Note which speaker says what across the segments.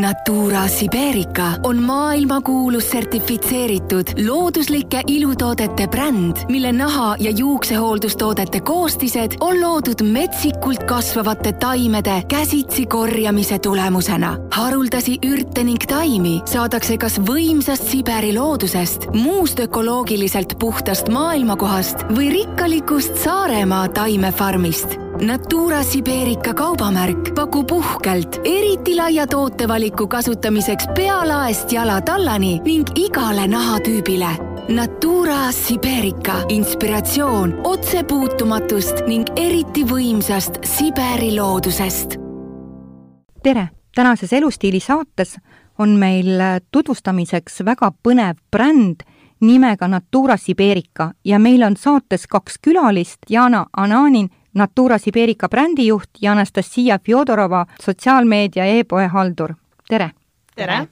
Speaker 1: Natura Siberica on maailmakuulus sertifitseeritud looduslike ilutoodete bränd, mille naha- ja juuksehooldustoodete koostised on loodud metsikult kasvavate taimede käsitsi korjamise tulemusena. haruldasi ürte ning taimi saadakse kas võimsast Siberi loodusest, muust ökoloogiliselt puhtast maailmakohast või rikkalikust Saaremaa taimefarmist Natura Siberica kaubamärk pakub uhkelt eriti laia tootevaliku kasutamiseks pealaest jalatallani ning igale nahatüübile. Natura Siberica inspiratsioon otsepuutumatust ning eriti võimsast Siberi loodusest.
Speaker 2: tere, tänases Elustiili saates on meil tutvustamiseks väga põnev bränd nimega Natura Siberica ja meil on saates kaks külalist, Jana Ananin Natura Siberica brändijuht ja Anastasia Fjodorova, sotsiaalmeedia e-poe haldur. tere!
Speaker 3: tere!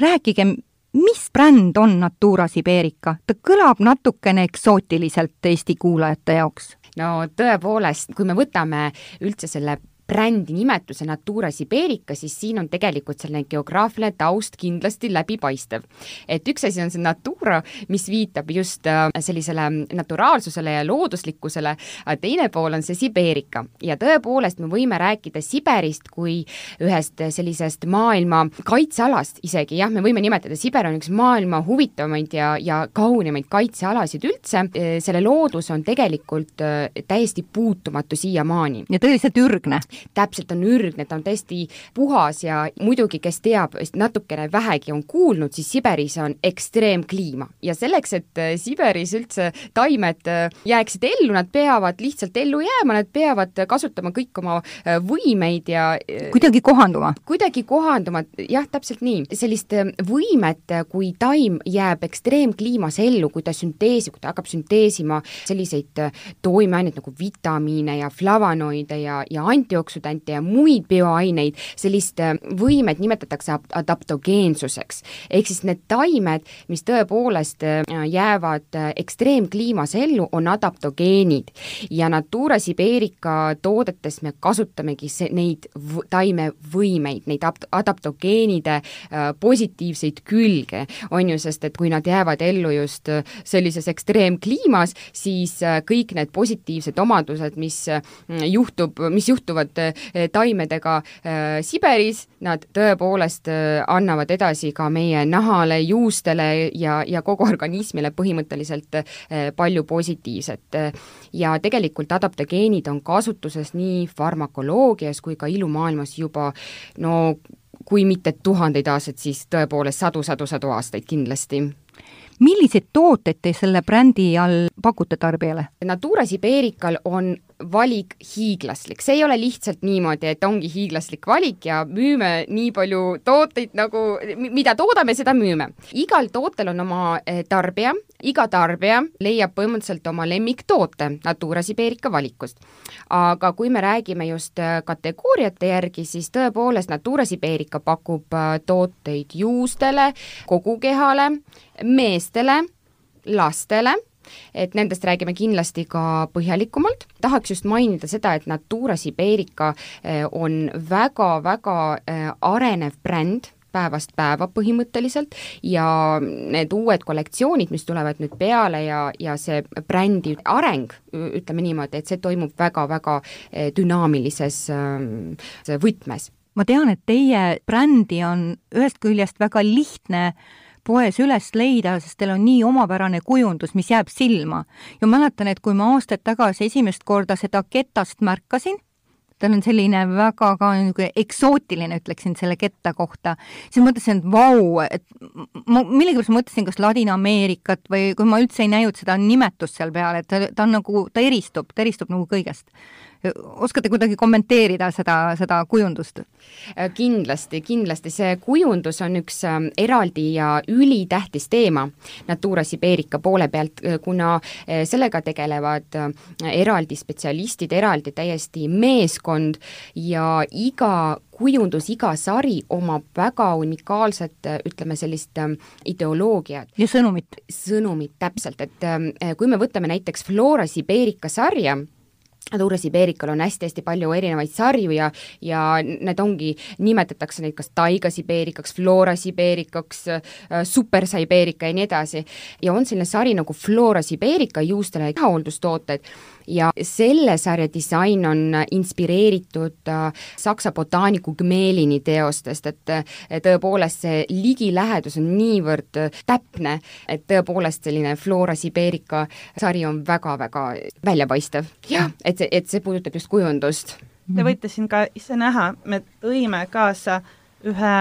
Speaker 2: rääkige, mis bränd on Natura Siberica? ta kõlab natukene eksootiliselt Eesti kuulajate jaoks.
Speaker 3: no tõepoolest, kui me võtame üldse selle brändi nimetuse Natura Siberica, siis siin on tegelikult selline geograafiline taust kindlasti läbipaistev. et üks asi on see Natura, mis viitab just äh, sellisele naturaalsusele ja looduslikkusele, teine pool on see Siberica ja tõepoolest me võime rääkida Siberist kui ühest sellisest maailma kaitsealast isegi, jah, me võime nimetada, Siber on üks maailma huvitavamaid ja, ja kaunimaid kaitsealasid üldse, selle loodus on tegelikult äh, täiesti puutumatu siiamaani.
Speaker 2: ja tõeliselt ürgne
Speaker 3: täpselt on ürgne, ta on täiesti puhas ja muidugi, kes teab, natukene vähegi on kuulnud, siis Siberis on ekstreemkliima ja selleks, et äh, Siberis üldse taimed äh, jääksid ellu, nad peavad lihtsalt ellu jääma, nad peavad kasutama kõik oma äh, võimeid ja
Speaker 2: kuidagi kohanduma?
Speaker 3: kuidagi kohanduma, jah, täpselt nii. sellist võimet, kui taim jääb ekstreemkliimas ellu, kui ta sünteesib, kui ta hakkab sünteesima selliseid toimeaineid nagu vitamiine ja flavanoide ja, ja antioksideente, antioksüdante ja muid bioaineid, sellist äh, võimet nimetatakse adaptogeensuseks. ehk siis need taimed, mis tõepoolest äh, jäävad äh, ekstreemkliimas ellu, on adaptogeenid. ja Natura Siberica toodetes me kasutamegi see, neid taimevõimeid, neid adaptogeenide positiivseid külge, on ju, sest et kui nad jäävad ellu just sellises ekstreemkliimas, siis kõik need positiivsed omadused, mis juhtub, mis juhtuvad tegelevad eh, taimedega eh, Siberis, nad tõepoolest eh, annavad edasi ka meie nahale, juustele ja, ja kogu organismile põhimõtteliselt palju positiivset. ja tegelikult adaptogeenid on kasutuses nii farmakoloogias kui ka ilumaailmas juba no kui mitte tuhandeid aastaid, siis tõepoolest sadu-sadu-sadu aastaid kindlasti
Speaker 2: milliseid tooteid te selle brändi all pakute tarbijale?
Speaker 3: Natura Siberical on valik hiiglaslik, see ei ole lihtsalt niimoodi, et ongi hiiglaslik valik ja müüme nii palju tooteid nagu, mida toodame, seda müüme. igal tootel on oma eh, tarbija, iga tarbija leiab põhimõtteliselt oma lemmiktoote Natura Siberica valikust. aga kui me räägime just eh, kategooriate järgi, siis tõepoolest Natura Siberica pakub eh, tooteid juustele, kogu kehale, meestele, lastele et nendest räägime kindlasti ka põhjalikumalt. tahaks just mainida seda, et Natura Siberica eh, on väga-väga eh, arenev bränd, päevast päeva põhimõtteliselt ja need uued kollektsioonid, mis tulevad nüüd peale ja, ja see brändi areng, ütleme niimoodi, et see toimub väga-väga eh, dünaamilises võtmes.
Speaker 2: ma tean, et teie brändi on ühest küljest väga lihtne poes üles leida, sest teil on nii omapärane kujundus, mis jääb silma. ja mäletan, et kui ma aastaid tagasi esimest korda seda ketast märkasin, tal on selline väga ka niisugune eksootiline, ütleksin selle ketta kohta, siis mõtlesin, et vau, et ma millegipärast mõtlesin, kas Ladina-Ameerikat või kui ma üldse ei näinud seda nimetust seal peal, et ta, ta on nagu, ta eristub, ta eristub nagu kõigest oskate kuidagi kommenteerida seda, seda kujundust?
Speaker 3: Äh, kindlasti, kindlasti, see kujundus on üks ähm, eraldi ja ülitähtis teema Natura Siberica poole pealt, äh, kuna äh, sellega tegelevad eraldi spetsialistid, eraldi täiesti meeskond ja iga kujundus, iga sari omab väga unikaalset, ütleme sellist ideoloogiat.
Speaker 2: ja sõnumit.
Speaker 3: sõnumit, täpselt, et kui me võtame näiteks Flora Siberica sarja, Dura Siberical on hästi-hästi palju erinevaid sarju ja, ja need ongi, nimetatakse neid kas taiga sibeerikaks, Flora sibeerikaks, super sibeerika ja nii edasi. ja on selline sari nagu Flora Siberica juustele kehahooldustooted ja selle sarja disain on inspireeritud äh, Saksa botaaniku Gmelini teostest, et tõepoolest see ligilähedus on niivõrd äh, täpne, et tõepoolest selline Flora Siberica sari on väga-väga väljapaistev. jah, et see, et see puudutab just kujundust.
Speaker 4: Te võite siin ka ise näha, me tõime kaasa ühe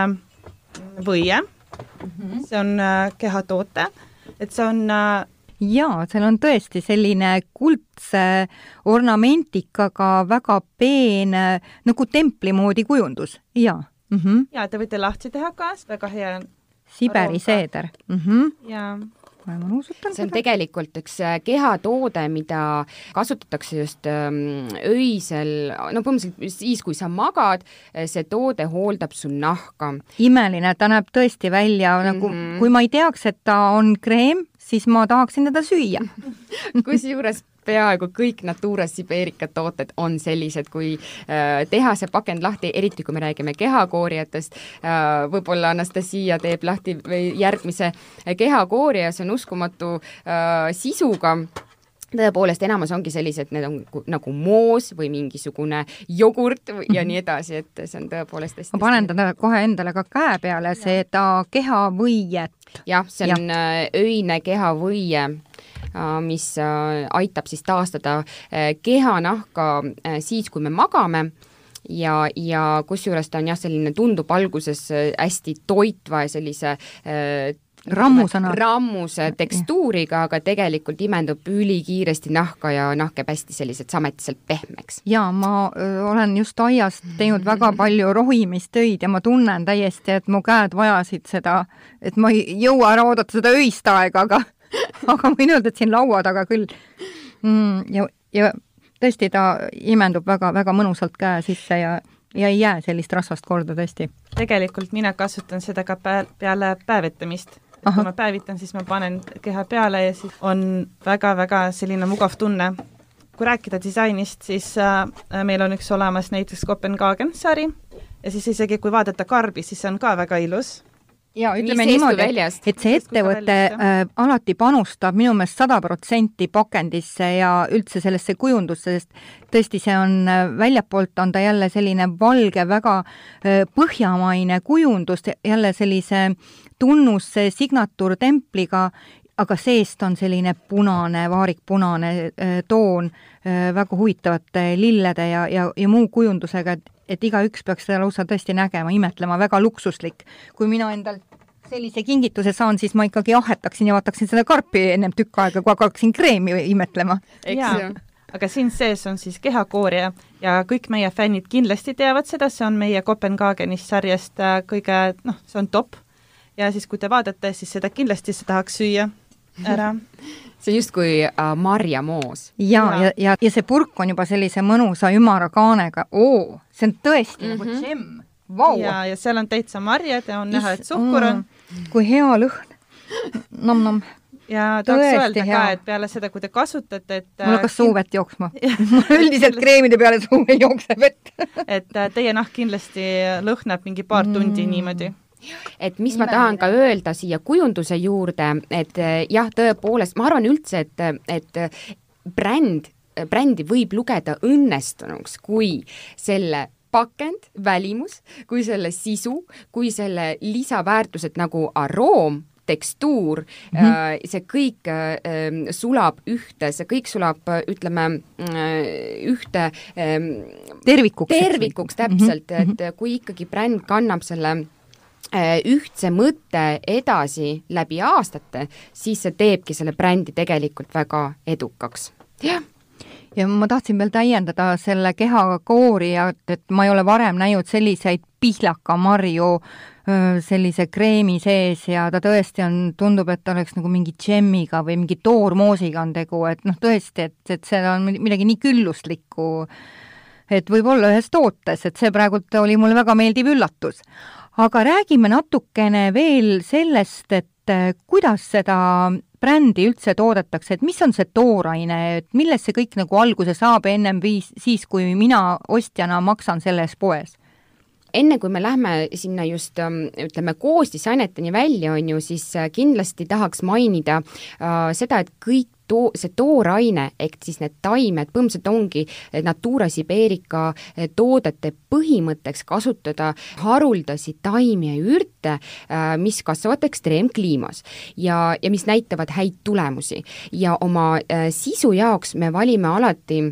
Speaker 4: võie -hmm. see on äh, kehatoote, et see on
Speaker 2: jaa, seal on tõesti selline kuldse ornamentikaga väga peene nagu templi moodi kujundus, jaa
Speaker 4: mm. -hmm. ja te võite lahti teha ka, väga hea.
Speaker 2: Siberi seeder mm. -hmm.
Speaker 4: jaa
Speaker 3: ma nuusutan see on seda. tegelikult üks äh, kehatoode, mida kasutatakse just ähm, öisel, no põhimõtteliselt siis, kui sa magad, äh, see toode hooldab su nahka.
Speaker 2: imeline, ta näeb tõesti välja mm -hmm. nagu, kui ma ei teaks, et ta on kreem, siis ma tahaksin teda süüa
Speaker 3: kusjuures peaaegu kõik Natura Siberica tooted on sellised, kui äh, teha see pakend lahti, eriti kui me räägime kehakoorijatest äh,, võib-olla Anastasia teeb lahti järgmise kehakoorija, see on uskumatu äh, sisuga. Tõepoolest, enamus ongi sellised, need on nagu moos või mingisugune jogurt ja nii edasi, et see on tõepoolest hästi
Speaker 2: ma panen teda kohe endale ka käe peale, seda kehavõiet.
Speaker 3: jah, see on ja. Öine kehavõie mis äh, aitab siis taastada kehanahka siis, kui me magame ja, ja kusjuures ta on jah, selline tundub alguses hästi toitva ja sellise
Speaker 2: rammusõna.
Speaker 3: rammuse tekstuuriga, aga tegelikult imendub ülikiiresti nahka ja nahk jääb hästi sellised sametiselt pehmeks.
Speaker 2: jaa, ma öö, olen just aias teinud väga palju rohimistöid ja ma tunnen täiesti, et mu käed vajasid seda, et ma ei jõua ära oodata seda öist aega, aga aga ma võin öelda, et siin laua taga küll mm,. ja, ja tõesti, ta imendub väga-väga mõnusalt käe sisse ja ja ei jää sellist rasvast korda tõesti.
Speaker 4: tegelikult mina kasutan seda ka peale päevitamist kui ma päevitan, siis ma panen keha peale ja siis on väga-väga selline mugav tunne. kui rääkida disainist, siis äh, meil on üks olemas näiteks Kopenhaagen sari ja siis isegi kui vaadata karbi, siis see on ka väga ilus
Speaker 2: ja ütleme niimoodi, et, see ettevõte äh, alati panustab minu meelest sada protsenti pakendisse ja üldse sellesse kujundusse, sest tõesti, see on äh, väljapoolt on ta jälle selline valge, väga äh, põhjamaine kujundus, jälle sellise tunnuse signatuurtempliga, aga seest on selline punane, vaarikpunane äh, toon äh, väga huvitavate lillede ja, ja, ja muu kujundusega, et, et igaüks peaks seda lausa tõesti nägema, imetlema, väga luksuslik. kui mina endalt sellise kingituse saan, siis ma ikkagi ahetaksin ja vaataksin seda karpi ennem tükk aega, kui hakkaksin kreemi imetlema.
Speaker 4: eks ju aga siin sees on siis kehakoorija ja kõik meie fännid kindlasti teavad seda, see on meie Kopenhaagenist sarjast äh, kõige noh, see on top ja siis, kui te vaatate, siis seda kindlasti sa tahaks süüa ära.
Speaker 3: See justkui äh, marjamoos.
Speaker 2: ja, ja, ja, ja, ja see purk on juba sellise mõnusa ümara kaanega, oo, see on tõesti mm -hmm. nagu džemm.
Speaker 4: Wow.. ja, ja seal on täitsa marjad ja on Is, näha, et suhkur on.
Speaker 2: mm,. kui hea lõhn. Nom-nom
Speaker 4: ja tahaks öelda hea. ka, et peale seda, kui te kasutate, et
Speaker 2: mul hakkas suu vett jooksma. Üldiselt kreemide peale suu ei jookse vett.
Speaker 4: Et äh, teie nahk kindlasti lõhnab mingi paar tundi mm. niimoodi
Speaker 3: et mis Imeline. ma tahan ka öelda siia kujunduse juurde, et eh, jah, tõepoolest, ma arvan üldse, et, et bränd, brändi võib lugeda õnnestunuks, kui selle pakend, välimus, kui selle sisu, kui selle lisaväärtused nagu aroom, tekstuur mm, -hmm. see kõik äh, sulab ühte, see kõik sulab, ütleme äh,, ühte äh,
Speaker 2: tervikuks.
Speaker 3: tervikuks täpselt mm, -hmm. et mhm. kui ikkagi bränd kannab selle ühtse mõtte edasi läbi aastate, siis see teebki selle brändi tegelikult väga edukaks. jah
Speaker 2: ja ma tahtsin veel täiendada selle kehakoorijat, et ma ei ole varem näinud selliseid pihlakamarju sellise kreemi sees ja ta tõesti on, tundub, et oleks nagu mingi džemmiga või mingi toormoosiga on tegu, et noh, tõesti, et, et see on midagi nii külluslikku, et võib-olla ühes tootes, et see praegult oli mulle väga meeldiv üllatus aga räägime natukene veel sellest, et äh, kuidas seda brändi üldse toodetakse, et mis on see tooraine, et millest see kõik nagu alguse saab ennem viis, siis, kui mina ostjana maksan selles poes?
Speaker 3: enne kui me lähme sinna just ähm, ütleme, koostisaineteni välja, on ju, siis äh, kindlasti tahaks mainida äh, seda, et kõik too, see tooraine ehk siis need taimed, põhimõtteliselt ongi Natura Siberica eh, toodete põhimõtteks kasutada haruldasi taimi ja ürte, eh, mis kasvavad ekstreemkliimas ja, ja mis näitavad häid tulemusi. ja oma eh, sisu jaoks me valime alati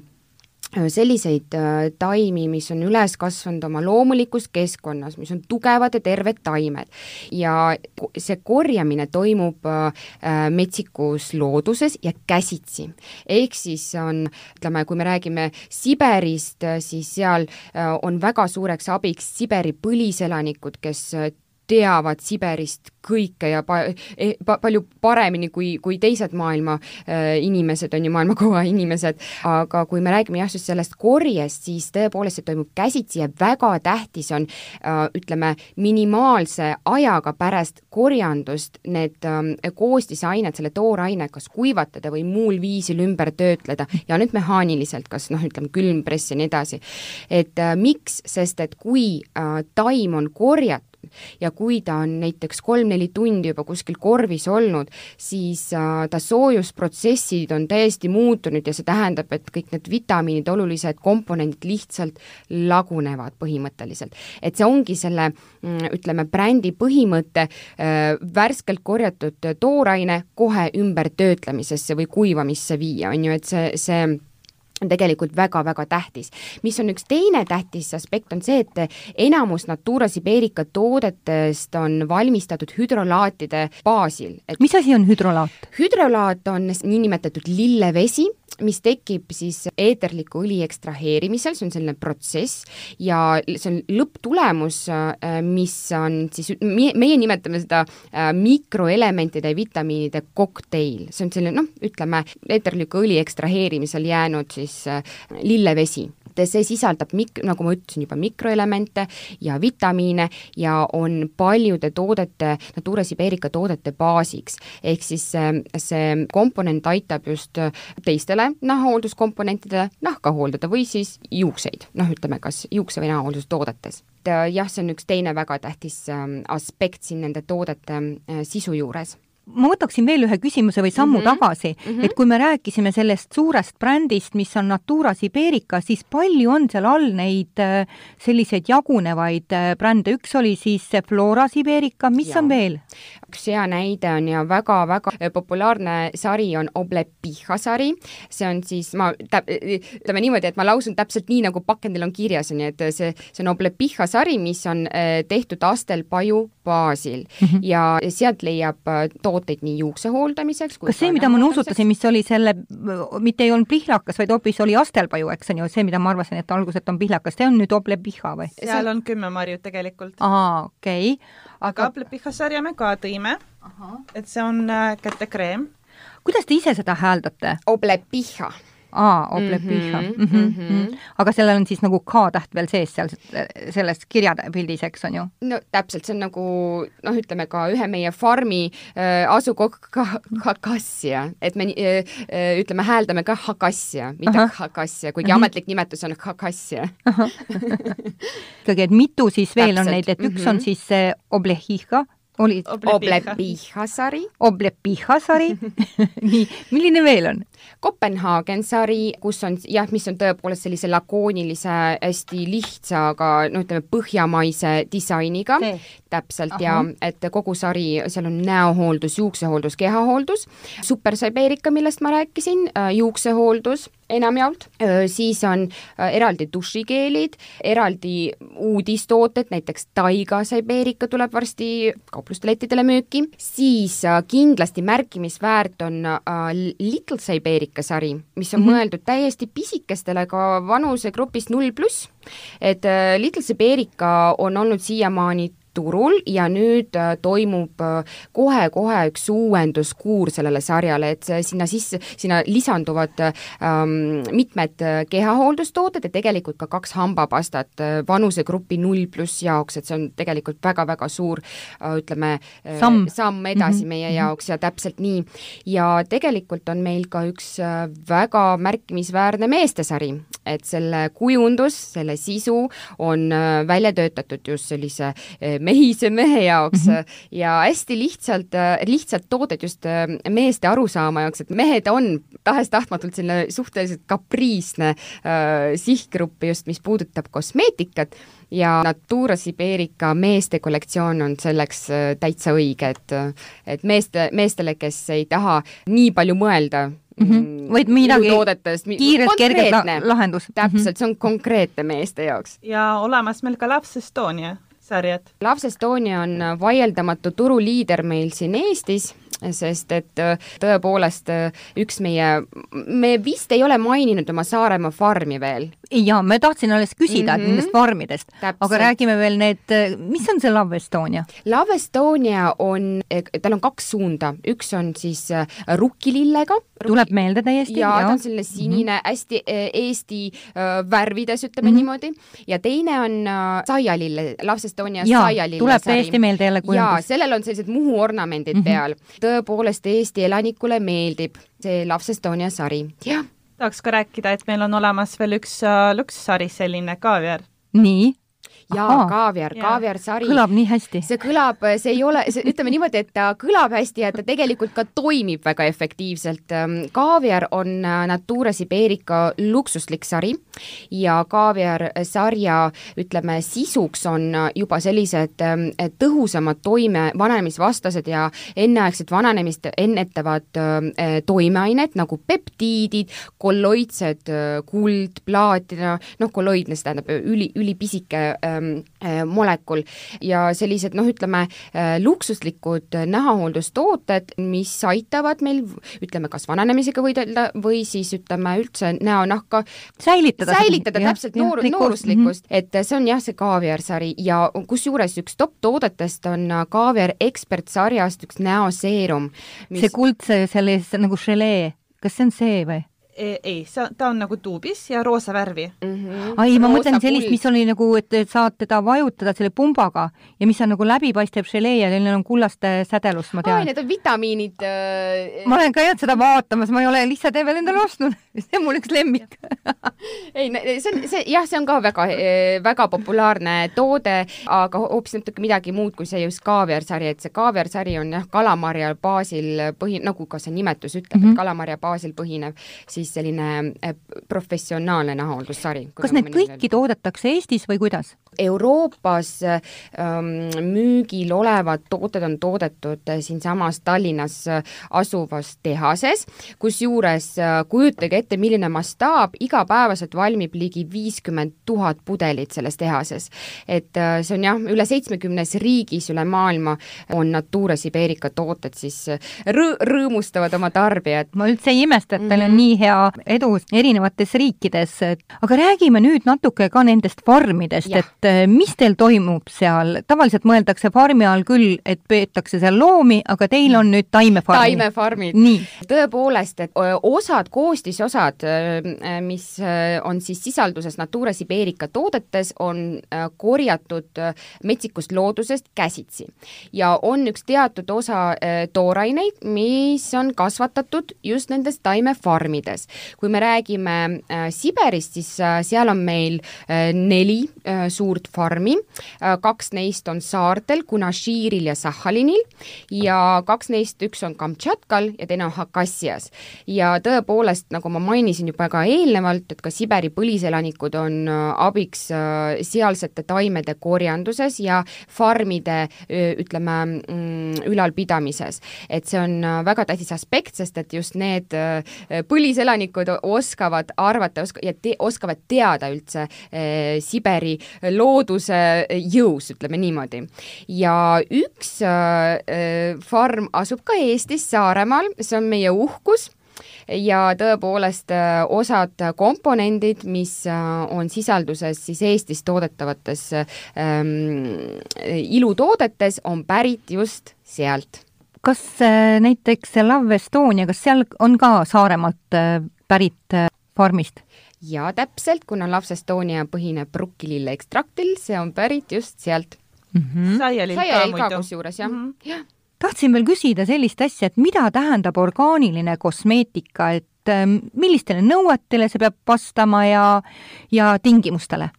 Speaker 3: selliseid äh, taimi, mis on üles kasvanud oma loomulikus keskkonnas, mis on tugevad ja terved taimed. ja see korjamine toimub äh, metsikus looduses ja käsitsi. ehk siis on, ütleme, kui me räägime Siberist, siis seal on väga suureks abiks Siberi põliselanikud, kes teavad Siberist kõike ja pa-, e, pa-, palju paremini kui, kui teised maailma äh, inimesed, on ju, maailmakoha inimesed, aga kui me räägime jah, just sellest korjest, siis tõepoolest see toimub käsitsi ja väga tähtis on äh, ütleme, minimaalse ajaga pärast korjandust need äh, koostisained, selle tooraine kas kuivatada või muul viisil ümber töötleda ja nüüd mehaaniliselt, kas noh, ütleme külmpress ja nii edasi. et äh, miks, sest et kui äh, taim on korjatud, ja kui ta on näiteks kolm-neli tundi juba kuskil korvis olnud, siis äh, ta soojusprotsessid on täiesti muutunud ja see tähendab, et kõik need vitamiinid, olulised komponendid lihtsalt lagunevad põhimõtteliselt. et see ongi selle mm, ütleme, brändi põhimõte, äh, värskelt korjatud tooraine kohe ümbertöötlemisesse või kuivamisse viia, on ju, et see, see on tegelikult väga-väga tähtis. mis on üks teine tähtis aspekt, on see, et enamus Natura Siberica toodetest on valmistatud hüdrolaatide baasil.
Speaker 2: mis asi on hüdrolaat?
Speaker 3: hüdrolaat on niinimetatud lillevesi, mis tekib siis eeterliku õli ekstraheerimisel, see on selline protsess ja see on lõpptulemus, äh, mis on siis, meie nimetame seda äh, mikroelementide ja vitamiinide kokteil, see on selline noh, ütleme, eeterliku õli ekstraheerimisel jäänud siis äh, lillevesi see sisaldab mik-, nagu ma ütlesin juba, mikroelemente ja vitamiine ja on paljude toodete, Natura Siberica toodete baasiks. ehk siis see, see komponent aitab just teistele nahahoolduskomponentidele nahka hooldada või siis juukseid, noh, ütleme kas juukse- või nahahooldustoodetes. Jah, see on üks teine väga tähtis ähm, aspekt siin nende toodete äh, sisu juures
Speaker 2: ma võtaksin veel ühe küsimuse või sammu mm -hmm. tagasi mm, -hmm. et kui me rääkisime sellest suurest brändist, mis on Natura Siberica, siis palju on seal all neid äh, selliseid jagunevaid äh, brände, üks oli siis Flora Siberica, mis ja. on veel?
Speaker 3: Üks hea näide on ja väga-väga äh, populaarne sari on Oblepiha sari, see on siis, ma tä-, ütleme niimoodi, et ma lausun täpselt nii, nagu pakendil on kirjas, on ju, et see, see on Oblepiha sari, mis on tehtud astelpaju baasil mm -hmm. ja sealt leiab tooteid nii juukse hooldamiseks
Speaker 2: kas see, mida ma nuusutasin, mis oli selle, mitte ei olnud pihlakas, vaid hoopis oli astelpaju, eks on ju, see, mida ma arvasin, et alguses on pihlakas, see on nüüd oblepiha või?
Speaker 4: seal on kümme marjut tegelikult.
Speaker 2: aa, okei okay..
Speaker 4: aga oblepiha sarja me ka tõime, et see on äh, kätekreem.
Speaker 2: kuidas te ise seda hääldate?
Speaker 3: oblepiha
Speaker 2: aa, Oblepiha mm. -hmm, mm -hmm. aga sellel on siis nagu K-täht veel sees seal selles kirjapildis, eks on ju?
Speaker 3: no täpselt, see on nagu noh, ütleme ka ühe meie farmi äh, asukoht Hakassia, et me äh, äh, ütleme, hääldame ka Hakassia, mitte Hakassia, kuigi mm -hmm. ametlik nimetus on Hakassia
Speaker 2: ikkagi, et mitu siis veel täpselt. on neid, et üks mm -hmm. on mhm. siis see Oblehiha, oli
Speaker 3: Oblepihasari.
Speaker 2: Oblepihasari nii, milline veel on?
Speaker 3: Kopenhaagen sari, kus on jah, mis on tõepoolest sellise lakoonilise, hästi lihtsa, aga no ütleme, põhjamaise disainiga, täpselt Aha. ja et kogu sari, seal on näohooldus, juuksehooldus, kehahooldus, Super Sibeerica, millest ma rääkisin, äh, juuksehooldus enamjaolt, äh, siis on äh, eraldi dušikeelid, eraldi uudistooted, näiteks Taiga Sibeerica tuleb varsti kauplustelettidele müüki, siis kindlasti märkimisväärt on Little Sibeerica muusikasari, mis on mm -hmm. mõeldud täiesti pisikestele ka vanusegrupist null pluss, et äh, Little Siberica on olnud siiamaani turul ja nüüd äh, toimub kohe-kohe üks uuenduskuur sellele sarjale, et sinna sisse, sinna lisanduvad ähm, mitmed kehahooldustooted ja tegelikult ka kaks hambapastat vanusegrupi null pluss jaoks, et see on tegelikult väga-väga suur ütleme, samm, samm edasi mm -hmm. meie jaoks ja täpselt nii. ja tegelikult on meil ka üks väga märkimisväärne meestesari, et selle kujundus, selle sisu on välja töötatud just sellise mehise mehe jaoks mm -hmm. ja hästi lihtsalt, lihtsalt tooted just äh, meeste arusaama jaoks, et mehed on tahes-tahtmatult selline suhteliselt kapriisne äh, sihtgrupp just, mis puudutab kosmeetikat ja Natura Siberica meeste kollektsioon on selleks äh, täitsa õige, et et meeste, meestele, kes ei taha nii palju mõelda
Speaker 2: mm, -hmm. vaid midagi kiirelt, kergelt la lahendus.
Speaker 3: täpselt mm, -hmm. see on konkreetne meeste jaoks.
Speaker 4: ja olemas meil ka Laps Estonia sarjad?
Speaker 3: Loves Estonia on vaieldamatu turuliider meil siin Eestis sest et äh, tõepoolest äh, üks meie, me vist ei ole maininud oma Saaremaa farmi veel.
Speaker 2: jaa, ma tahtsin alles küsida mm -hmm. nendest farmidest, aga räägime veel need, äh, mis on see Love Estonia?
Speaker 3: Love Estonia on, tal on kaks suunda, üks on siis rukkilillega.
Speaker 2: Tuleb meelde täiesti?
Speaker 3: jaa, ta on selline sinine mm, -hmm. hästi Eesti värvides, ütleme mm -hmm. niimoodi, ja teine on saialille, Love Estonia saialille
Speaker 2: tuleb sari. täiesti meelde jälle kujundus.
Speaker 3: sellel on sellised muhuornamendid mm -hmm. peal tõepoolest Eesti elanikule meeldib see Loves Estonia sari, jah.
Speaker 4: tahaks ka rääkida, et meil on olemas veel üks uh, luksussari, selline kaaviar.
Speaker 2: nii?
Speaker 3: Jaa, kaaviar, kaaviarsari.
Speaker 2: kõlab nii hästi.
Speaker 3: see kõlab, see ei ole, ütleme niimoodi, et ta kõlab hästi ja ta tegelikult ka toimib väga efektiivselt. Ähm, kaaviar on äh, Natura Siberica luksuslik sari ja kaaviarsarja, ütleme, sisuks on äh, juba sellised ähm, tõhusamad toime, vanemisvastased ja enneaegset vananemist ennetavad äh, toimeained nagu peptiidid, kolloidsed kuld, plaatina, noh, kolloidne, see tähendab üli, ülipisike molekul ja sellised noh, ütleme äh, luksuslikud näohooldustooted, mis aitavad meil ütleme, kas vananemisega võidelda või siis ütleme üldse näonahka
Speaker 2: säilitada,
Speaker 3: säilitada jah, täpselt noor, nooruslikkust -hmm. et see on jah, see kaaviarsari ja kusjuures üks top toodetest on kaaviar ekspertsarjast üks näoseerum
Speaker 2: mis.... see kuldse sellise nagu želee, kas see on see või?
Speaker 4: Ei, see, ta on nagu tuubis ja roosa värvi mm.
Speaker 2: -hmm. ai, ma mõtlen sellist, mis oli nagu, et saad teda vajutada selle pumbaga ja mis on nagu läbipaistev želee ja neil on kullaste sädelust, ma tean.
Speaker 3: ai, need on vitamiinid äh....
Speaker 2: ma olen käinud seda vaatamas, ma ei ole lihtsalt veel endale ostnud see on mul üks lemmik
Speaker 3: ei, see on, see jah, see on ka väga, e, väga populaarne toode, aga hoopis natuke midagi muud kui see just kaaviarsari, et see kaaviarsari on jah, kalamarja baasil põhi, nagu ka see nimetus ütleb mm, -hmm. et kalamarja baasil põhinev, siis selline äh, professionaalne nahahooldussari.
Speaker 2: kas need kõiki toodetakse Eestis või kuidas?
Speaker 3: Euroopas ähm, müügil olevad tooted on toodetud äh, siinsamas Tallinnas asuvas tehases, kusjuures kujutage ette, milline mastaap, igapäevaselt valmib ligi viiskümmend tuhat pudelit selles tehases. et äh, see on jah, üle seitsmekümnes riigis üle maailma on Natura Siberica tooted siis rõ-, rõõmustavad oma tarbijat.
Speaker 2: ma üldse ei imesta, et teil on mm -hmm. nii hea edu erinevates riikides, aga räägime nüüd natuke ka nendest farmidest, et äh, mis teil toimub seal, tavaliselt mõeldakse farmi all küll, et peetakse seal loomi, aga teil on nüüd taimefarmid.
Speaker 3: taimefarmid. tõepoolest, et osad koostisosad, mis on siis sisalduses Natura Siberica toodetes, on korjatud metsikust loodusest käsitsi. ja on üks teatud osa tooraineid, mis on kasvatatud just nendes taimefarmides. kui me räägime Siberist, siis seal on meil neli suurt farmi, äh, kaks neist on saartel, Kunaširil ja Sahhalinil ja kaks neist, üks on Kamtšatkal ja teine on Hakassias. ja tõepoolest, nagu ma mainisin juba ka eelnevalt, et ka Siberi põliselanikud on äh, abiks äh, sealsete taimede korjanduses ja farmide ütleme, mm, ülalpidamises. et see on väga tähtis aspekt, sest et just need põliselanikud oskavad arvata, oska- ja te-, oskavad teada üldse Siberi looduse jõus, ütleme niimoodi. ja üks äh, farm asub ka Eestis, Saaremaal, see on meie uhkus ja tõepoolest äh, osad komponendid, mis äh, on sisalduses siis Eestis toodetavates ähm, ilutoodetes, on pärit just sealt.
Speaker 2: kas äh, näiteks Love Estonia, kas seal on ka Saaremaalt pärit farmist?
Speaker 3: jaa, täpselt, kuna Love Estonia põhineb rukkilille ekstraktil, see on pärit just sealt
Speaker 4: mm -hmm.. saialill
Speaker 3: ka muidu. kusjuures jah mm, -hmm. jah
Speaker 2: tahtsin veel küsida sellist asja, et mida tähendab orgaaniline kosmeetika, et ähm, millistele nõuetele see peab vastama ja, ja tingimustele?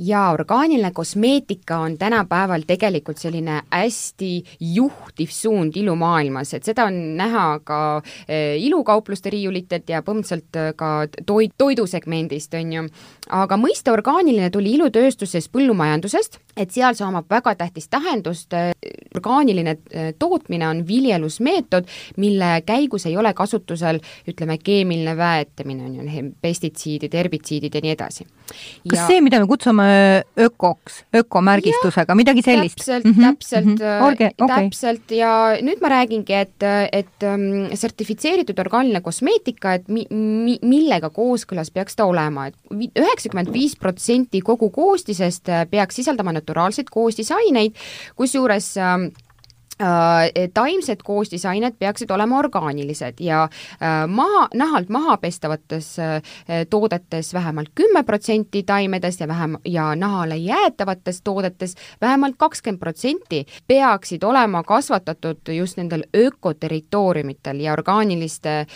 Speaker 3: jaa, orgaaniline kosmeetika on tänapäeval tegelikult selline hästi juhtiv suund ilumaailmas, et seda on näha ka eh, ilukaupluste riiulitelt ja põhimõtteliselt eh, ka toit, toidusegmendist, on ju. aga mõiste orgaaniline tuli ilutööstusest, põllumajandusest, et seal see omab väga tähtist tähendust, orgaaniline tootmine on viljelusmeetod, mille käigus ei ole kasutusel ütleme, keemiline väetamine, on ju, pestitsiidid, herbitsiidid ja nii edasi.
Speaker 2: kas see, mida me kutsume ökoks, ökomärgistusega, midagi sellist?
Speaker 3: täpselt mm, -hmm, täpselt mm, -hmm. Orge, okay. täpselt ja nüüd ma räägingi, et, et um, sertifitseeritud orgaaniline kosmeetika, et mi-, mi-, millega kooskõlas peaks ta olema et, et üheksakümmend viis protsenti kogu koostisest peaks sisaldama naturaalseid koostisaineid, kusjuures um, Äh, taimsed koostisained peaksid olema orgaanilised ja äh, maha, nahalt maha pestavates äh, toodetes vähemalt kümme protsenti taimedest ja vähem, ja nahale jäätavates toodetes vähemalt kakskümmend protsenti peaksid olema kasvatatud just nendel ökoterritooriumitel ja orgaaniliste,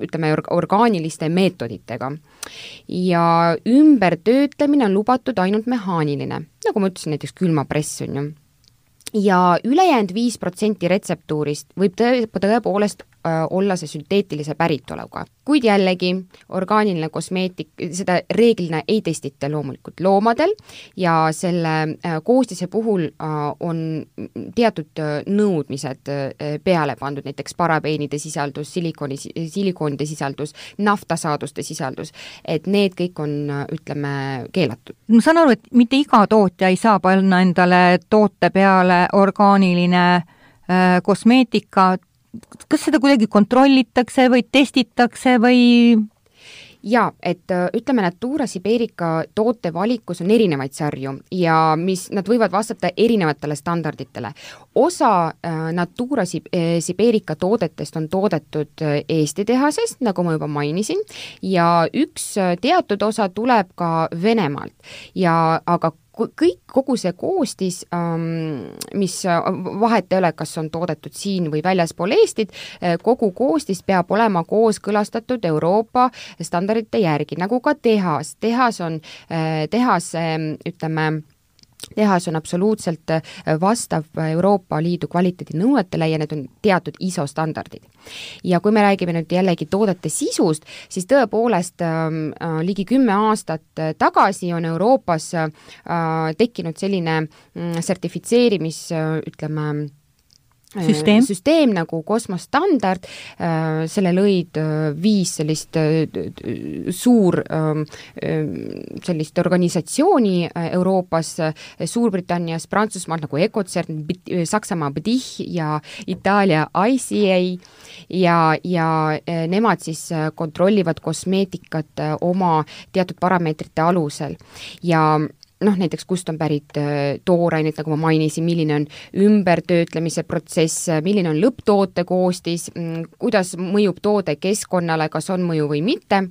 Speaker 3: ütleme, orgaaniliste meetoditega ja ümbertöötlemine on lubatud ainult mehaaniline, nagu ma ütlesin, näiteks külmapress on ju. Ja ülejäänud viis protsenti retseptuurist võib tõe, tõepoolest olla see sünteetilise päritoluga. kuid jällegi, orgaaniline kosmeetik, seda reeglina ei testita loomulikult loomadel ja selle äh, koostise puhul äh, on teatud nõudmised peale pandud, näiteks parabeenide sisaldus, silikooni, silikoonide sisaldus, naftasaaduste sisaldus, et need kõik on, ütleme, keelatud.
Speaker 2: ma saan aru, et mitte iga tootja ei saa panna endale toote peale orgaaniline äh, kosmeetika, kas seda kuidagi kontrollitakse või testitakse või
Speaker 3: jaa, et äh, ütleme, Natura Siberica tootevalikus on erinevaid sarju ja mis, nad võivad vastata erinevatele standarditele. osa äh, Natura äh, Siberica toodetest on toodetud Eesti tehases, nagu ma juba mainisin, ja üks teatud osa tuleb ka Venemaalt ja aga kõik, kogu see koostis, ähm, mis äh, vahet ei ole, kas on toodetud siin või väljaspool Eestit, äh, kogu koostis peab olema kooskõlastatud Euroopa standardite järgi, nagu ka tehas. tehas on, äh, tehas ütleme, tehas on absoluutselt äh, vastav Euroopa Liidu kvaliteedinõuetele ja need on teatud ISO standardid. ja kui me räägime nüüd jällegi toodete sisust, siis tõepoolest ähm, äh, ligi kümme aastat äh, tagasi on Euroopas äh, tekkinud selline mm, sertifitseerimis äh, ütleme,
Speaker 2: süsteem,
Speaker 3: süsteem nagu kosmostandard, äh, selle lõid äh, viis sellist äh, suur ähm, sellist organisatsiooni Euroopas, Suurbritannias, Prantsusmaal nagu Ecocern, Saksamaa BDIH ja Itaalia ICA ja, ja nemad siis kontrollivad kosmeetikat oma teatud parameetrite alusel. Ja noh, näiteks kust on pärit äh, toorainet, nagu ma mainisin, milline on ümbertöötlemise protsess, milline on lõpptoote koostis, mm, kuidas mõjub toode keskkonnale, kas on mõju või mitte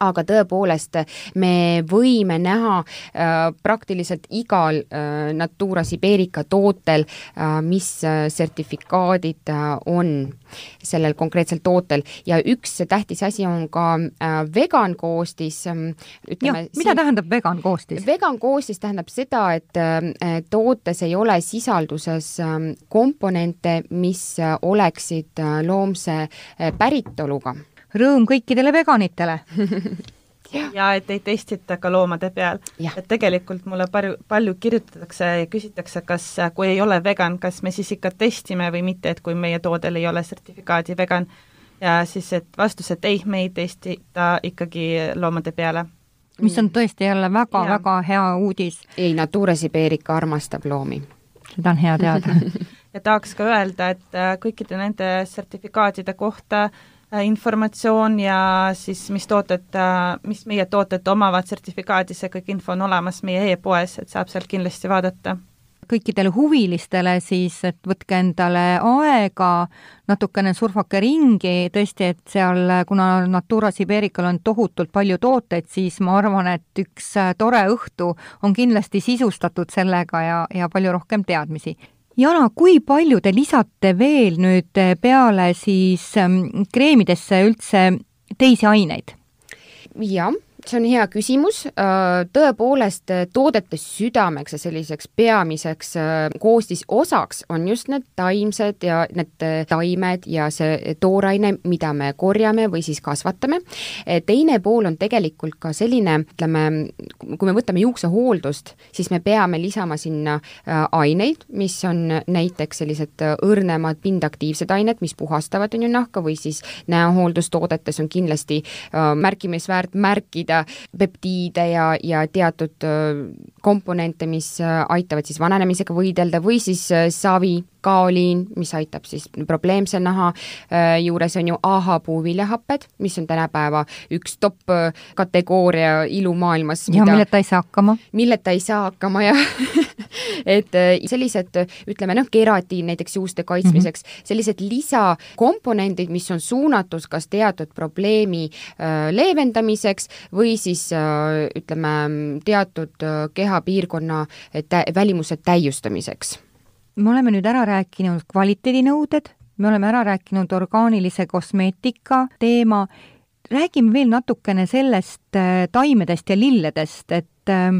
Speaker 3: aga tõepoolest, me võime näha äh, praktiliselt igal äh, Natura Siberica tootel äh,, mis sertifikaadid on sellel konkreetsel tootel ja üks tähtis asi on ka vegan koostis
Speaker 2: äh,. mida siin, tähendab vegan koostis?
Speaker 3: vegan koostis tähendab seda, et tootes ei ole sisalduses äh, komponente, mis oleksid loomse päritoluga
Speaker 2: rõõm kõikidele veganitele
Speaker 4: ja et ei testita ka loomade peal. et tegelikult mulle palju, palju kirjutatakse ja küsitakse, kas, kui ei ole vegan, kas me siis ikka testime või mitte, et kui meie toodel ei ole sertifikaadi vegan, ja siis, et vastus, et ei, me ei testita ikkagi loomade peale.
Speaker 2: mis on tõesti jälle väga-väga hea uudis.
Speaker 3: ei, Natura Siberica armastab loomi.
Speaker 2: seda on hea teada
Speaker 4: ja tahaks ka öelda, et kõikide nende sertifikaatide kohta informatsioon ja siis mis tooted, mis meie tooted omavad sertifikaadi, see kõik info on olemas meie e-poes, et saab sealt kindlasti vaadata
Speaker 2: kõikidele huvilistele siis, et võtke endale aega, natukene surfake ringi, tõesti, et seal, kuna Natura Siberical on tohutult palju tooteid, siis ma arvan, et üks tore õhtu on kindlasti sisustatud sellega ja, ja palju rohkem teadmisi. Jana, kui palju te lisate veel nüüd peale siis ähm, kreemidesse üldse teisi aineid?
Speaker 3: jah see on hea küsimus, äh, tõepoolest äh, toodete südameks ja selliseks peamiseks äh, koostisosaks on just need taimsed ja need taimed ja see tooraine, mida me korjame või siis kasvatame. teine pool on tegelikult ka selline, ütleme, kui me võtame juuksehooldust, siis me peame lisama sinna aineid, mis on näiteks sellised õrnemad pindaktiivsed ained, mis puhastavad, on ju, nahka või siis näohooldustoodetes on kindlasti märkimisväärt märkida leida peptiide ja, ja teatud komponente, mis aitavad siis vananemisega võidelda või siis savi kaoliin, mis aitab siis probleemse naha juures, on ju AHA puuviljahaped, mis on tänapäeva üks top kategooria ilumaailmas.
Speaker 2: ja mida, milleta ei saa hakkama.
Speaker 3: milleta ei saa hakkama, jah et sellised, ütleme noh, keratiin näiteks juuste kaitsmiseks mm, -hmm. sellised lisakomponendid, mis on suunatud kas teatud probleemi leevendamiseks või siis ütleme, teatud kehapiirkonna tä-, välimuse täiustamiseks
Speaker 2: me oleme nüüd ära rääkinud kvaliteedinõuded, me oleme ära rääkinud orgaanilise kosmeetika teema, räägime veel natukene sellest äh, taimedest ja lilledest, et äh,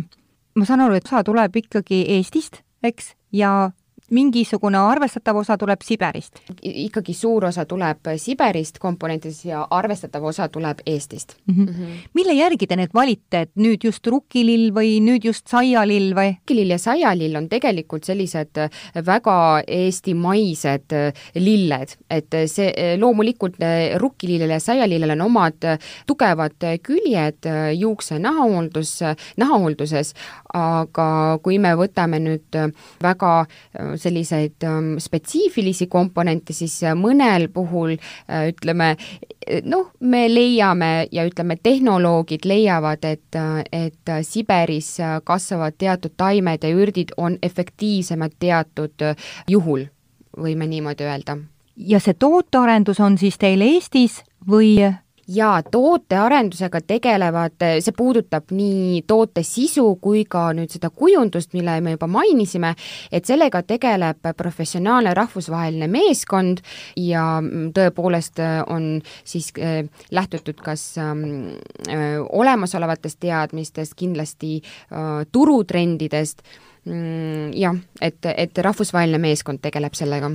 Speaker 2: ma saan aru, et osa tuleb ikkagi Eestist, eks, ja mingisugune arvestatav osa tuleb Siberist?
Speaker 3: ikkagi suur osa tuleb Siberist komponentides ja arvestatav osa tuleb Eestist
Speaker 2: mm. -hmm. Mm -hmm. mille järgi te need valite, et nüüd just rukkilill või nüüd just saialill või?
Speaker 3: rukkilill ja saialill on tegelikult sellised väga eestimaised lilled, et see loomulikult rukkilillel ja saialillel on omad tugevad küljed juukse nahahooldus, nahahoolduses, aga kui me võtame nüüd väga selliseid ähm, spetsiifilisi komponente, siis äh, mõnel puhul äh, ütleme, noh, me leiame ja ütleme, tehnoloogid leiavad, et, äh, et Siberis kasvavad teatud taimed ja ürdid on efektiivsemad teatud juhul, võime niimoodi öelda.
Speaker 2: ja see tootearendus on siis teil Eestis või
Speaker 3: jaa, tootearendusega tegelevad, see puudutab nii toote sisu kui ka nüüd seda kujundust, mille me juba mainisime, et sellega tegeleb professionaalne rahvusvaheline meeskond ja tõepoolest on siis äh, lähtutud kas ähm, äh, olemasolevatest teadmistest, kindlasti äh, turutrendidest, mm, jah, et, et rahvusvaheline meeskond tegeleb sellega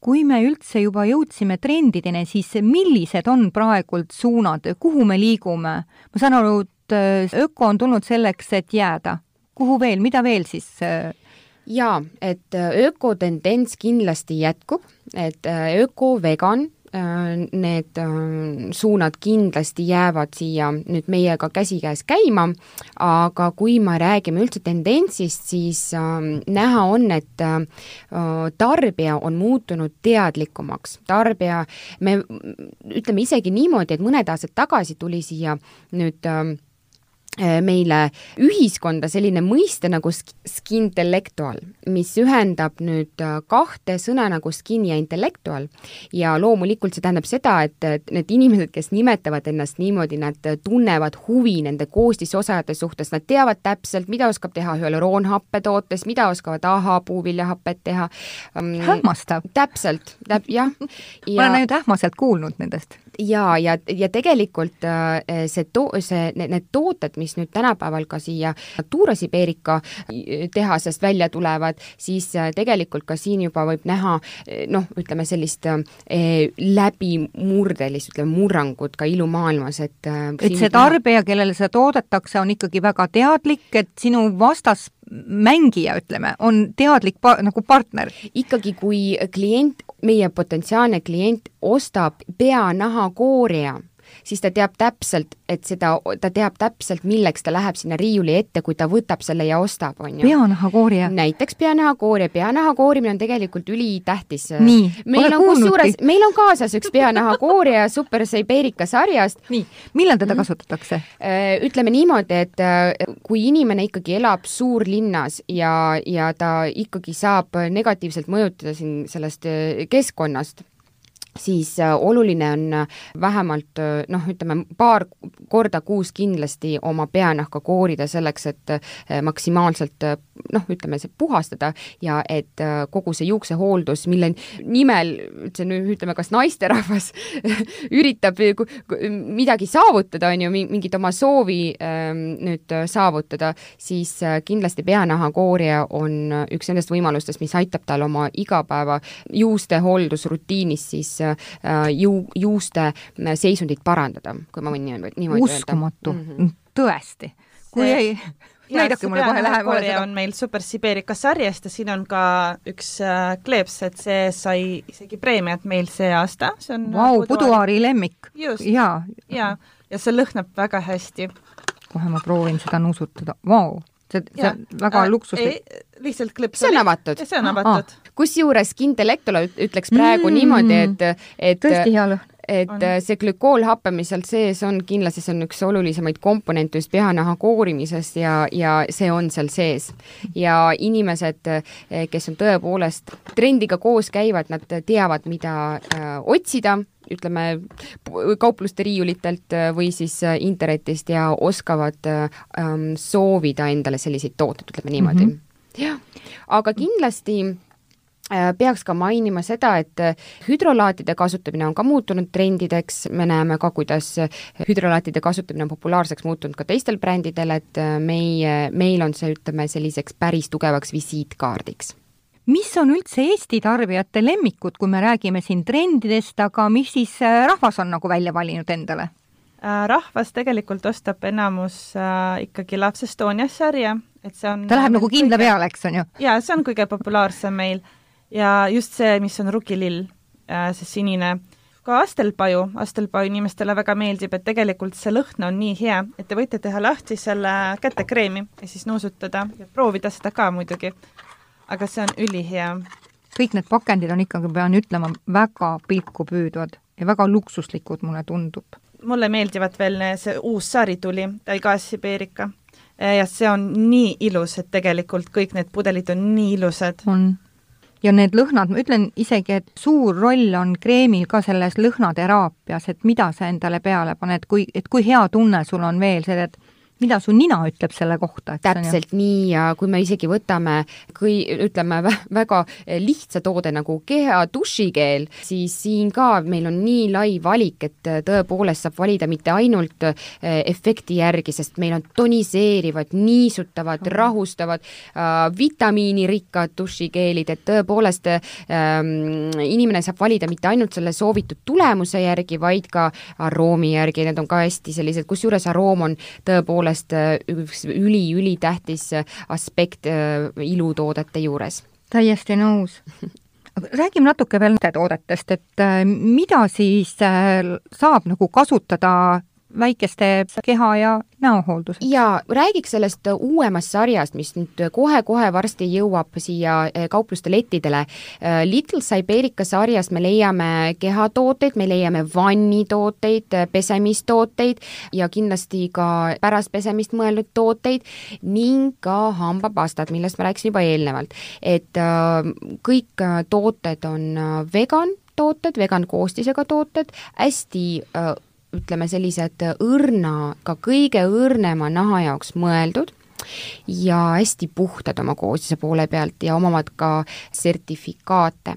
Speaker 2: kui me üldse juba jõudsime trendideni, siis millised on praegult suunad, kuhu me liigume? ma saan aru, et äh, öko on tulnud selleks, et jääda. kuhu veel, mida veel siis? Äh?
Speaker 3: jaa, et äh, ökotendents kindlasti jätkub, et öko-vegan Äh, need äh, suunad kindlasti jäävad siia nüüd meiega käsikäes käima, aga kui me räägime üldse tendentsist, siis ähm, näha on, et äh, tarbija on muutunud teadlikumaks, tarbija, me ütleme isegi niimoodi, et mõned aastad tagasi tuli siia nüüd Äh, meile ühiskonda selline mõiste nagu skintellectual, mis ühendab nüüd äh, kahte sõna nagu skin ja intellektual. ja loomulikult see tähendab seda, et need inimesed, kes nimetavad ennast niimoodi, nad tunnevad huvi nende koostisosade suhtes, nad teavad täpselt, mida oskab teha hüaloroonhappe tootes, mida oskavad AHA puuviljahapet teha.
Speaker 2: Ähm, hämmastav.
Speaker 3: täpselt, täp-, jah ja....
Speaker 2: ma olen ainult ähmaselt kuulnud nendest.
Speaker 3: Jaa, ja, ja, ja tegelikult äh, see to-, see, need tooted, mis nüüd tänapäeval ka siia Natura Siberica tehasest välja tulevad, siis äh, tegelikult ka siin juba võib näha äh, noh, ütleme sellist läbimurdelist, ütleme murrangut ka ilumaailmas, et
Speaker 2: et see tarbija, kellele seda toodetakse, on ikkagi väga teadlik, et sinu vastas mängija, ütleme, on teadlik pa-, nagu partner.
Speaker 3: ikkagi, kui klient, meie potentsiaalne klient ostab peanahakoorija siis ta teab täpselt, et seda, ta teab täpselt, milleks ta läheb sinna riiuli ette, kui ta võtab selle ja ostab, on ju.
Speaker 2: peanahakoorija.
Speaker 3: näiteks peanahakoorija, peanaha koorimine on tegelikult ülitähtis.
Speaker 2: nii,
Speaker 3: meil on kusjuures, meil on kaasas üks peanahakoorija Super Sibeerika sarjast.
Speaker 2: nii, millal teda mm. kasutatakse?
Speaker 3: Äh, ütleme niimoodi, et äh, kui inimene ikkagi elab suurlinnas ja, ja ta ikkagi saab negatiivselt mõjutada siin sellest äh, keskkonnast, siis äh, oluline on äh, vähemalt äh, noh, ütleme paar korda kuus kindlasti oma peanahka koorida selleks, et maksimaalselt noh, ütleme see puhastada ja et kogu see juuksehooldus, mille nimel üldse nüüd ütleme, kas naisterahvas üritab midagi saavutada, on ju, mingit oma soovi ähm, nüüd saavutada, siis kindlasti peanahakoorija on üks nendest võimalustest, mis aitab tal oma igapäeva juustehooldusrutiinis siis Äh, ju-, juuste seisundit parandada, kui ma võin niimoodi, niimoodi
Speaker 2: öelda. uskumatu mm, -hmm. tõesti. kui see... ei näidake mulle kohe lähemale
Speaker 4: seda. on meil Super Sibeerika sarjast ja siin on ka üks äh, kleeps, et see sai isegi preemiat meil see aasta, see on
Speaker 2: Vau, Buduaari lemmik.
Speaker 4: jaa. jaa, ja see lõhnab väga hästi.
Speaker 2: kohe ma proovin seda nuusutada, vau see, see on väga äh, luksuslik.
Speaker 4: lihtsalt klõps.
Speaker 3: see on avatud.
Speaker 4: see on avatud ah
Speaker 3: kusjuures Kindelectola ütleks praegu mm. niimoodi, et, et
Speaker 2: tõesti hea lõhn
Speaker 3: et on. see glükoolhappe, mis seal sees on, kindlasti see on üks olulisemaid komponente just peanaha koorimises ja, ja see on seal sees. ja inimesed, kes on tõepoolest trendiga koos käivad, nad teavad, mida äh, otsida, ütleme, kaupluste riiulitelt või siis internetist ja oskavad ähm, soovida endale selliseid tooteid, ütleme niimoodi mm. -hmm. jah, aga kindlasti Äh, peaks ka mainima seda, et äh, hüdrolaatide kasutamine on ka muutunud trendideks, me näeme ka, kuidas äh, hüdrolaatide kasutamine on populaarseks muutunud ka teistel brändidel, et meie, meil on see, ütleme, selliseks päris tugevaks visiitkaardiks
Speaker 2: mis on üldse Eesti tarbijate lemmikud, kui me räägime siin trendidest, aga mis siis rahvas on nagu välja valinud endale?
Speaker 4: rahvas tegelikult ostab enamus äh, ikkagi Loves Estonia sarja, et see on
Speaker 2: ta läheb nagu kindla kõige... peale, eks on ju?
Speaker 4: jaa, see on kõige populaarsem meil ja just see, mis on rukilill, äh, see sinine, ka astelpaju, astelpaju inimestele väga meeldib, et tegelikult see lõhn on nii hea, et te võite teha lahti selle kätekreemi ja siis nuusutada ja proovida seda ka muidugi. Aga see on ülihea.
Speaker 2: kõik need pakendid on ikkagi, pean ütlema, väga pilku püüdvad ja väga luksuslikud, mulle tundub.
Speaker 4: mulle meeldivad veel see uus sari tuli, Taigas Sibeerika ja see on nii ilus, et tegelikult kõik need pudelid on nii ilusad.
Speaker 2: on ja need lõhnad, ma ütlen isegi, et suur roll on kreemil ka selles lõhnateraapias, et mida sa endale peale paned, kui, et kui hea tunne sul on veel, see, et mida su nina ütleb selle kohta?
Speaker 3: täpselt nii ja kui me isegi võtame, kui ütleme väga lihtsa toode nagu keha dušikeel, siis siin ka meil on nii lai valik, et tõepoolest saab valida mitte ainult eh, efekti järgi, sest meil on toniseerivad, niisutavad mm., rahustavad äh,, vitamiinirikkad dušikeelid, et tõepoolest ähm, inimene saab valida mitte ainult selle soovitud tulemuse järgi, vaid ka aroomi järgi, need on ka hästi sellised, kusjuures aroom on tõepoolest tõepoolest äh, üks üli-ülitähtis äh, aspekt äh, ilutoodete juures.
Speaker 2: täiesti nõus räägime natuke veel toodetest, et mida siis saab nagu kasutada väikeste keha- ja näohoolduseks.
Speaker 3: jaa, räägiks sellest uuemast sarjast, mis nüüd kohe-kohe varsti jõuab siia eh, kaupluste lettidele. Eh, Little Siberia sarjas me leiame kehatooteid, me leiame vannitooteid, pesemistooteid ja kindlasti ka pärast pesemist mõeldud tooteid ning ka hambapastad, millest ma rääkisin juba eelnevalt. et eh, kõik tooted on vegan, tooted, vegan koostisega tooted, hästi ütleme, sellised õrna, ka kõige õrnema naha jaoks mõeldud ja hästi puhtad oma koostise poole pealt ja omavad ka sertifikaate.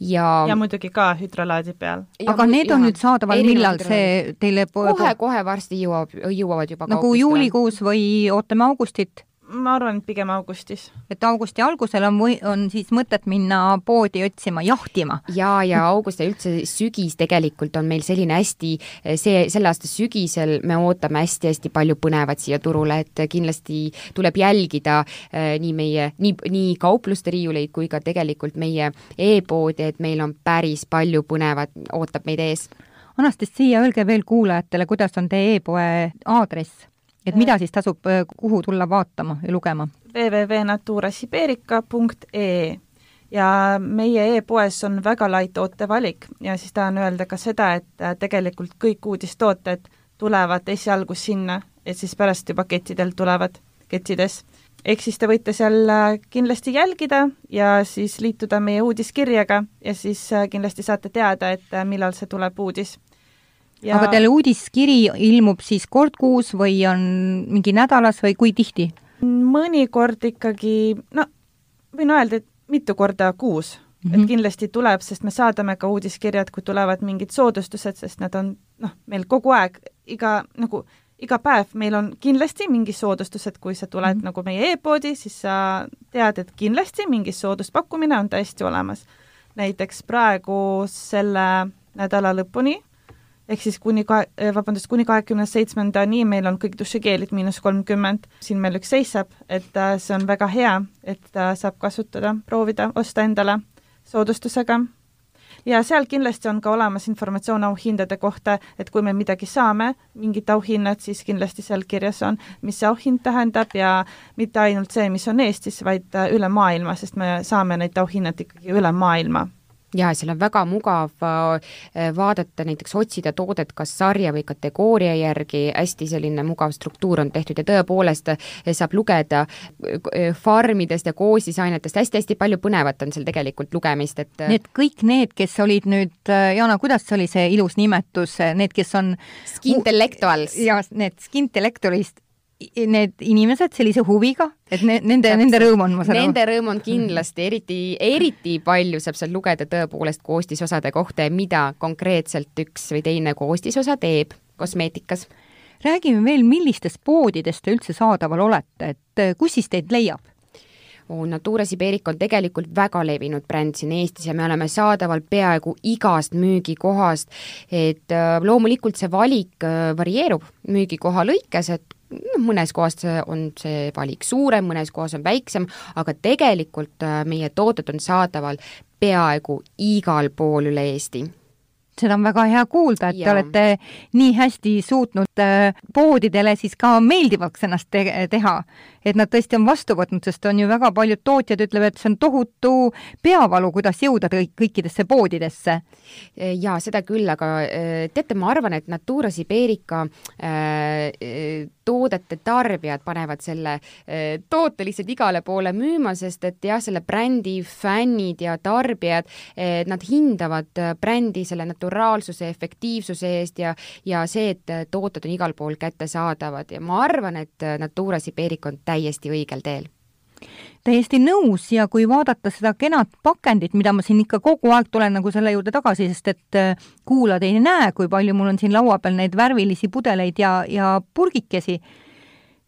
Speaker 4: ja ja muidugi ka hüdralaadi peal.
Speaker 2: aga need on nüüd saadaval, millal see teile
Speaker 3: kohe-kohe varsti jõuab, jõuavad juba
Speaker 2: nagu juulikuus või ootame augustit?
Speaker 4: Ma arvan, et pigem augustis.
Speaker 2: et augusti algusel on või, on siis mõtet minna poodi otsima, jahtima?
Speaker 3: jaa, ja august ja üldse sügis tegelikult on meil selline hästi, see, selle aasta sügisel me ootame hästi-hästi palju põnevat siia turule, et kindlasti tuleb jälgida äh, nii meie, nii, nii kaupluste riiuleid kui ka tegelikult meie e-poodi, et meil on päris palju põnevat, ootab meid ees
Speaker 2: Anastassia, öelge veel kuulajatele, kuidas on teie e-poe aadress, et mida siis tasub, kuhu tulla vaatama ja lugema?
Speaker 4: www.naturasibeerica.ee ja meie e-poes on väga lai tootevalik ja siis tahan öelda ka seda, et tegelikult kõik uudistooted tulevad esialgu sinna, et siis pärast juba kettidel tulevad kettides ehk siis te võite seal äh, kindlasti jälgida ja siis liituda meie uudiskirjaga ja siis äh, kindlasti saate teada, et äh, millal see tuleb uudis.
Speaker 2: Ja... aga teil uudiskiri ilmub siis kord kuus või on mingi nädalas või kui tihti?
Speaker 4: mõnikord ikkagi, no võin öelda, et mitu korda kuus mm, -hmm. et mhm. kindlasti tuleb, sest me saadame ka uudiskirjad, kui tulevad mingid soodustused, sest nad on noh, meil kogu aeg iga nagu iga päev meil on kindlasti mingi soodustus, et kui sa tuled mm -hmm. nagu meie e-poodi, siis sa tead, et kindlasti mingi sooduspakkumine on täiesti olemas. näiteks praegu selle nädala lõpuni, ehk siis kuni kahe, eh, vabandust, kuni kahekümne seitsmendani meil on kõik dušikeelid miinus kolmkümmend, siin meil üks seisab, et äh, see on väga hea, et äh, saab kasutada, proovida, osta endale soodustusega. Ja seal kindlasti on ka olemas informatsioon auhindade kohta, et kui me midagi saame, mingid auhinnad, siis kindlasti seal kirjas on, mis see auhind tähendab ja mitte ainult see, mis on Eestis, vaid äh, üle maailma, sest me saame neid auhinnad ikkagi üle maailma
Speaker 3: ja seal on väga mugav äh, vaadata, näiteks otsida toodet kas sarja või kategooria järgi, hästi selline mugav struktuur on tehtud ja tõepoolest äh, saab lugeda äh, farmidest ja koostisainetest hästi,, hästi-hästi palju põnevat on seal tegelikult lugemist, et
Speaker 2: Need kõik need, kes olid nüüd, Jana, kuidas oli see ilus nimetus, need, kes on
Speaker 3: Skintellectuals.
Speaker 2: jaa, need Skintellectualist need inimesed sellise huviga, et ne, nende, nende rõõm on, ma
Speaker 3: saan aru? Nende rõõm on kindlasti, eriti, eriti palju saab seal lugeda tõepoolest koostisosade kohta ja mida konkreetselt üks või teine koostisosa teeb kosmeetikas.
Speaker 2: räägime veel, millistes poodides te üldse saadaval olete, et eh, kus siis teid leiab?
Speaker 3: Natura Siberica on tegelikult väga levinud bränd siin Eestis ja me oleme saadaval peaaegu igast müügikohast, et äh, loomulikult see valik äh, varieerub müügikoha lõikes, et noh, mõnes kohas on see valik suurem, mõnes kohas on väiksem, aga tegelikult äh, meie tooted on saadaval peaaegu igal pool üle Eesti
Speaker 2: seda on väga hea kuulda, et ja. te olete nii hästi suutnud äh, poodidele siis ka meeldivaks ennast te teha et nad tõesti on vastu võtnud, sest on ju väga paljud tootjad ütlevad, et see on tohutu peavalu, kuidas jõuda kõik, kõikidesse poodidesse.
Speaker 3: jaa, seda küll, aga äh, teate, ma arvan, et Natura Siberica äh, toodete tarbijad panevad selle äh, toote lihtsalt igale poole müüma, sest et jah, selle brändi fännid ja tarbijad, nad hindavad brändi selle naturaalsuse, efektiivsuse eest ja ja see, et tooted on igal pool kättesaadavad. Ja ma arvan, et Natura Siberica on täiesti õigel teel.
Speaker 2: Täiesti nõus ja kui vaadata seda kenat pakendit, mida ma siin ikka kogu aeg tulen nagu selle juurde tagasi, sest et äh, kuulajad ei näe, kui palju mul on siin laua peal neid värvilisi pudeleid ja, ja purgikesi,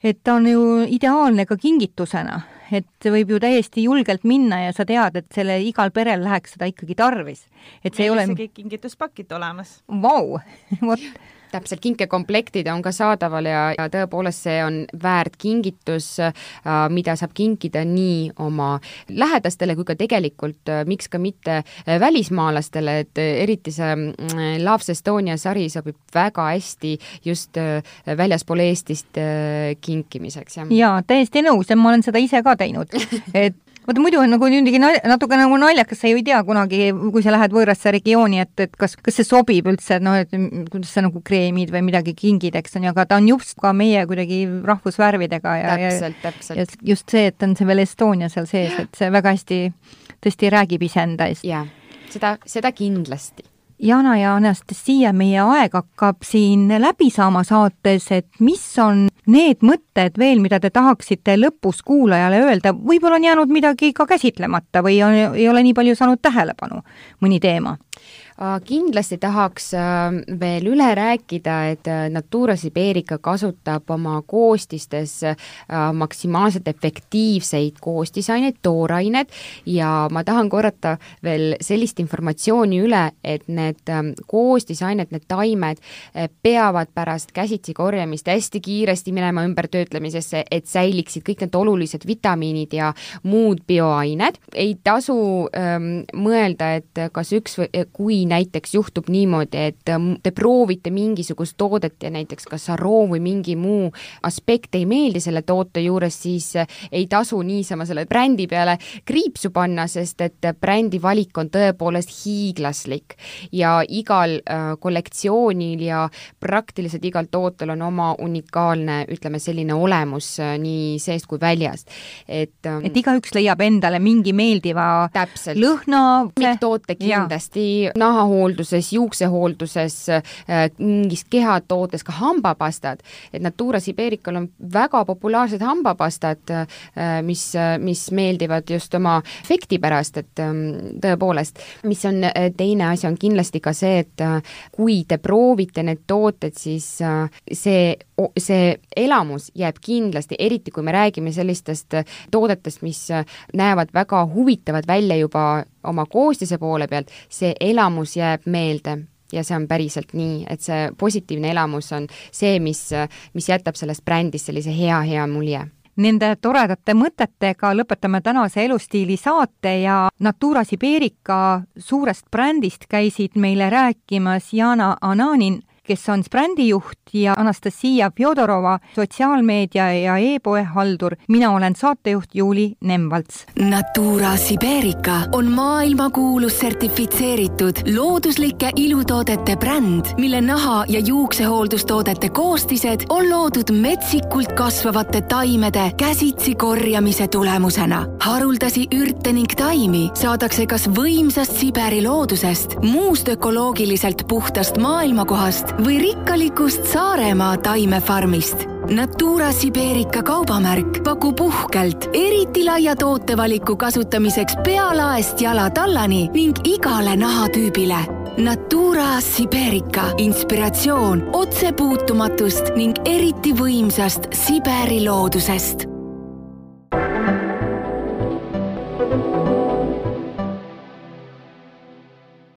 Speaker 2: et ta on ju ideaalne ka kingitusena, et võib ju täiesti julgelt minna ja sa tead, et selle igal perel läheks seda ikkagi tarvis. et see
Speaker 4: Meil
Speaker 2: ei ole
Speaker 4: isegi kingituspakid olemas.
Speaker 2: Vau, vot
Speaker 3: täpselt, kinkekomplektid on ka saadaval ja, ja tõepoolest see on väärt kingitus äh,, mida saab kinkida nii oma lähedastele kui ka tegelikult äh, miks ka mitte äh, välismaalastele, et eriti see äh, Loves Estonia sari sobib väga hästi just väljaspool Eestist kinkimiseks,
Speaker 2: jah. jaa, täiesti nõus ja ma olen seda ise ka teinud et vaata muidu on nagu muidugi natuke nagu naljakas, sa ju ei tea kunagi, kui sa lähed võõrasse regiooni, et, et kas, kas see sobib üldse, et noh, et kuidas sa nagu kreemid või midagi kingid, eks on ju, aga ta on just ka meie kuidagi rahvusvärvidega ja,
Speaker 3: ja, ja
Speaker 2: just see, et on see veel Estonia seal sees, et see väga hästi tõesti räägib iseenda eest.
Speaker 3: jaa, seda, seda kindlasti
Speaker 2: Jana ja Anastasia, meie aeg hakkab siin läbi saama saates, et mis on need mõtted veel, mida te tahaksite lõpus kuulajale öelda, võib-olla on jäänud midagi ka käsitlemata või on, ei ole nii palju saanud tähelepanu, mõni teema?
Speaker 3: Kindlasti tahaks äh, veel üle rääkida, et äh, Natura Siberica kasutab oma koostistes äh, maksimaalselt efektiivseid koostisaineid, toorained ja ma tahan korrata veel sellist informatsiooni üle, et need ähm, koostisained, need taimed peavad pärast käsitsi korjamist hästi kiiresti minema ümbertöötlemisesse, et säiliksid kõik need olulised vitamiinid ja muud bioained. ei tasu ähm, mõelda, et kas üks või kui näiteks juhtub niimoodi, et te proovite mingisugust toodet ja näiteks kas aroom või mingi muu aspekt ei meeldi selle toote juures, siis ei tasu niisama selle brändi peale kriipsu panna, sest et brändi valik on tõepoolest hiiglaslik ja igal äh, kollektsioonil ja praktiliselt igal tootel on oma unikaalne, ütleme, selline olemus äh, nii seest kui väljast.
Speaker 2: et ähm, et igaüks leiab endale mingi meeldiva täpselt. lõhna.
Speaker 3: toote kindlasti nahahoolduses, juuksehoolduses, äh, mingis kehatootes, ka hambapastad, et Natura Siberical on väga populaarsed hambapastad, mis, mis meeldivad just oma efekti pärast, et ähm, tõepoolest, mis on teine asi, on kindlasti ka see, et kui te proovite need tooted, siis see, see elamus jääb kindlasti, eriti kui me räägime sellistest toodetest, mis näevad väga huvitavad välja juba oma koostise poole pealt, see elamus jääb meelde. Ja see on päriselt nii, et see positiivne elamus on see, mis, mis jätab sellest brändist sellise hea, hea mulje.
Speaker 2: Nende toredate mõtetega lõpetame tänase Elustiili saate ja Natura Siberica suurest brändist käisid meile rääkimas Jana Ananin kes on brändijuht ja Anastasia Fjodorova, sotsiaalmeedia ja e-poe haldur. mina olen saatejuht Juuli Nemvalts.
Speaker 1: Natura Siberica on maailmakuulus sertifitseeritud looduslike ilutoodete bränd, mille naha- ja juuksehooldustoodete koostised on loodud metsikult kasvavate taimede käsitsi korjamise tulemusena. haruldasi ürte ning taimi saadakse kas võimsast Siberi loodusest, muust ökoloogiliselt puhtast maailmakohast või rikkalikust Saaremaa taimefarmist. Natura Siberica kaubamärk pakub uhkelt eriti laia tootevaliku kasutamiseks pealaest jalatallani ning igale nahatüübile Natura Siberica inspiratsioon otsepuutumatust ning eriti võimsast Siberi loodusest.